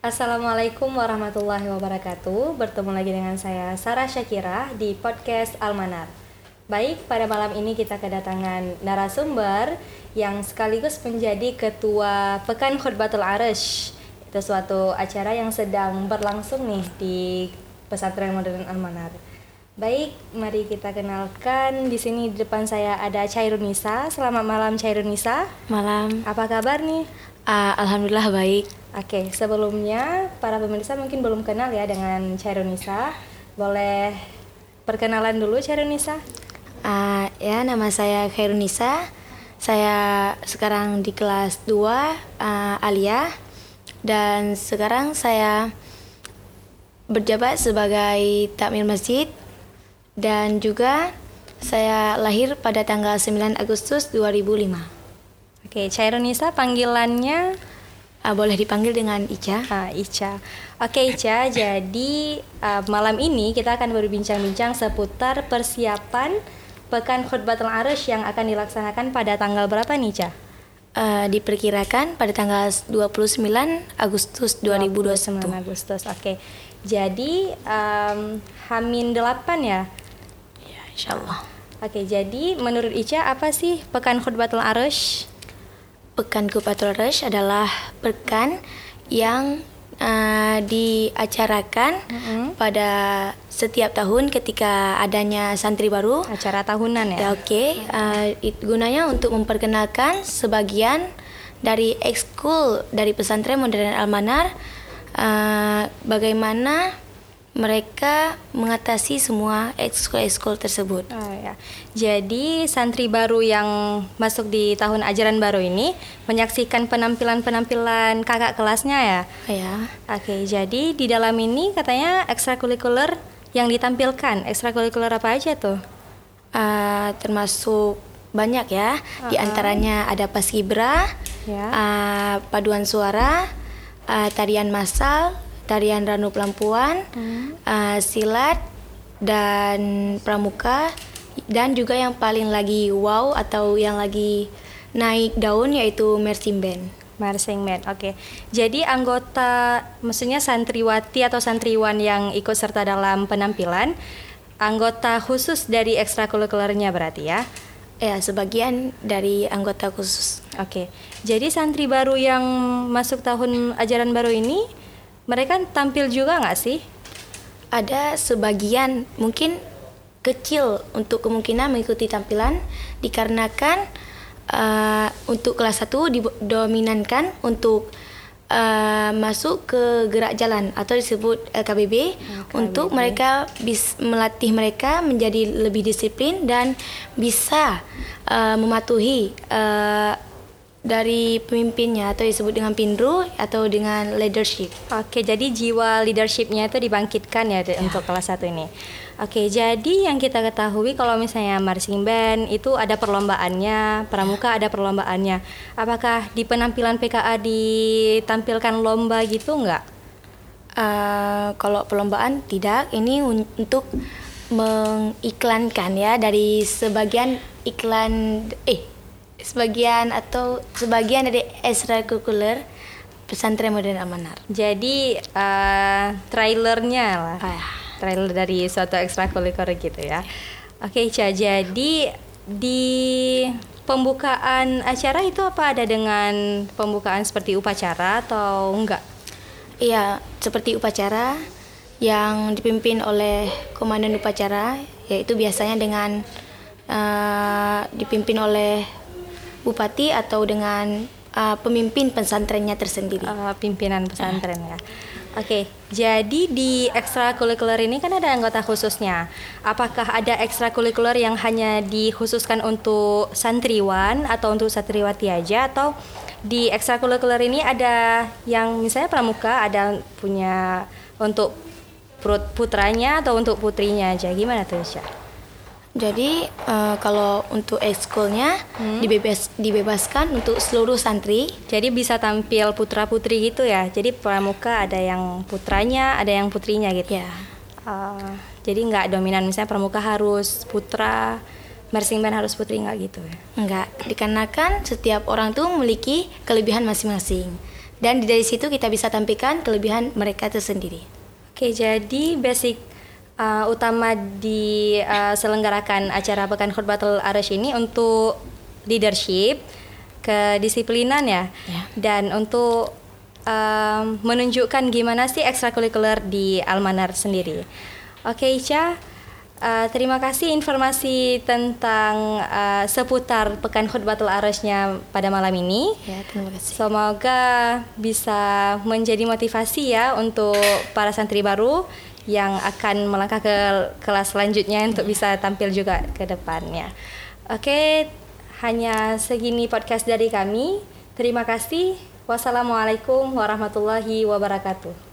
Assalamualaikum warahmatullahi wabarakatuh. Bertemu lagi dengan saya Sarah Syakira di podcast Almanar. Baik, pada malam ini kita kedatangan narasumber yang sekaligus menjadi ketua Pekan Khutbatul Arash. Itu suatu acara yang sedang berlangsung nih di Pesantren Modern Almanar. Baik, mari kita kenalkan. Di sini di depan saya ada Cairunisa. Selamat malam Cairunisa. Malam. Apa kabar nih? Uh, Alhamdulillah baik. Oke, sebelumnya para pemirsa mungkin belum kenal ya dengan Cairunisa. Boleh perkenalan dulu Cairunisa? Uh, ya, nama saya Khairunisa. Saya sekarang di kelas 2 uh, Alia dan sekarang saya berjabat sebagai takmir masjid dan juga saya lahir pada tanggal 9 Agustus 2005. Oke, Cairunisa panggilannya uh, boleh dipanggil dengan Ica. Ah, Ica. Oke Ica, jadi uh, malam ini kita akan berbincang-bincang seputar persiapan Pekan Khutbatul Arash yang akan dilaksanakan pada tanggal berapa nih Ica? Uh, diperkirakan pada tanggal 29 Agustus 2021. 29 Agustus. Oke. Jadi um, Hamin 8 ya? Ya, insyaallah. Oke, jadi menurut Ica apa sih Pekan Khutbatul Arash? Pekan Khutbatul Arash adalah pekan yang uh, diacarakan mm -hmm. pada setiap tahun ketika adanya santri baru. Acara tahunan ya. ya Oke, okay. uh, gunanya untuk memperkenalkan sebagian dari ekskul dari pesantren modern Almanar uh, bagaimana mereka mengatasi semua ekskul-ekskul tersebut. Oh, ya. Jadi santri baru yang masuk di tahun ajaran baru ini menyaksikan penampilan-penampilan kakak kelasnya ya. Ya. Oke, jadi di dalam ini katanya ekstrakurikuler yang ditampilkan. Ekstrakurikuler apa aja tuh? Uh, termasuk banyak ya. Uh-huh. Di antaranya ada paskibra, ya. uh, paduan suara, uh, tarian massal, tarian ranu pelampuan, hmm. uh, silat dan pramuka dan juga yang paling lagi wow atau yang lagi naik daun yaitu marching band. Marching band, oke. Okay. Jadi anggota, maksudnya santriwati atau santriwan yang ikut serta dalam penampilan, anggota khusus dari ekstrakurikulernya berarti ya? Ya, sebagian dari anggota khusus. Oke. Okay. Jadi santri baru yang masuk tahun ajaran baru ini mereka tampil juga nggak sih? Ada sebagian mungkin kecil untuk kemungkinan mengikuti tampilan dikarenakan uh, untuk kelas 1 didominankan untuk uh, masuk ke gerak jalan atau disebut uh, KBB oh, untuk mereka bis melatih mereka menjadi lebih disiplin dan bisa uh, mematuhi uh, dari pemimpinnya atau disebut dengan pinru atau dengan leadership. Oke, jadi jiwa leadershipnya itu dibangkitkan ya, ya. untuk kelas satu ini. Oke, jadi yang kita ketahui kalau misalnya marching band itu ada perlombaannya, pramuka ada perlombaannya. Apakah di penampilan PKA ditampilkan lomba gitu nggak? Uh, kalau perlombaan tidak, ini untuk mengiklankan ya dari sebagian iklan eh sebagian atau sebagian dari ekstrakurikuler pesantren modern Amanar. Jadi uh, trailernya lah, ah. trailer dari suatu ekstrakurikuler gitu ya. Oke, okay, Jadi di pembukaan acara itu apa ada dengan pembukaan seperti upacara atau enggak? Iya, seperti upacara yang dipimpin oleh komandan upacara, yaitu biasanya dengan uh, dipimpin oleh bupati atau dengan uh, pemimpin pesantrennya tersendiri. Uh, pimpinan pesantren uh. ya. Oke, okay, jadi di ekstrakurikuler ini kan ada anggota khususnya. Apakah ada ekstrakurikuler yang hanya dikhususkan untuk santriwan atau untuk santriwati aja atau di ekstrakurikuler ini ada yang misalnya pramuka ada punya untuk putranya atau untuk putrinya aja gimana tuh Syah? Jadi uh, kalau untuk ekskulnya hmm. dibebas dibebaskan untuk seluruh santri. Jadi bisa tampil putra putri gitu ya. Jadi pramuka ada yang putranya, ada yang putrinya gitu. Ya. Uh, jadi nggak dominan misalnya pramuka harus putra, marching band harus putri nggak gitu ya? Nggak. Dikarenakan setiap orang tuh memiliki kelebihan masing-masing. dan dari situ kita bisa tampilkan kelebihan mereka tersendiri. Oke, jadi basic uh, utama di uh, selenggarakan acara Pekan Khutbatul Arash ini untuk leadership, kedisiplinan ya, Ya. dan untuk um, menunjukkan gimana sih ekstrakurikuler di Almanar sendiri. Oke, Ica, uh, terima kasih informasi tentang uh, seputar Pekan Khutbatul Arashnya pada malam ini. Ya, terima kasih. Semoga bisa menjadi motivasi ya untuk para santri baru yang akan melangkah ke kelas selanjutnya untuk bisa tampil juga ke depannya. Oke, hanya segini podcast dari kami. Terima kasih. Wassalamualaikum warahmatullahi wabarakatuh.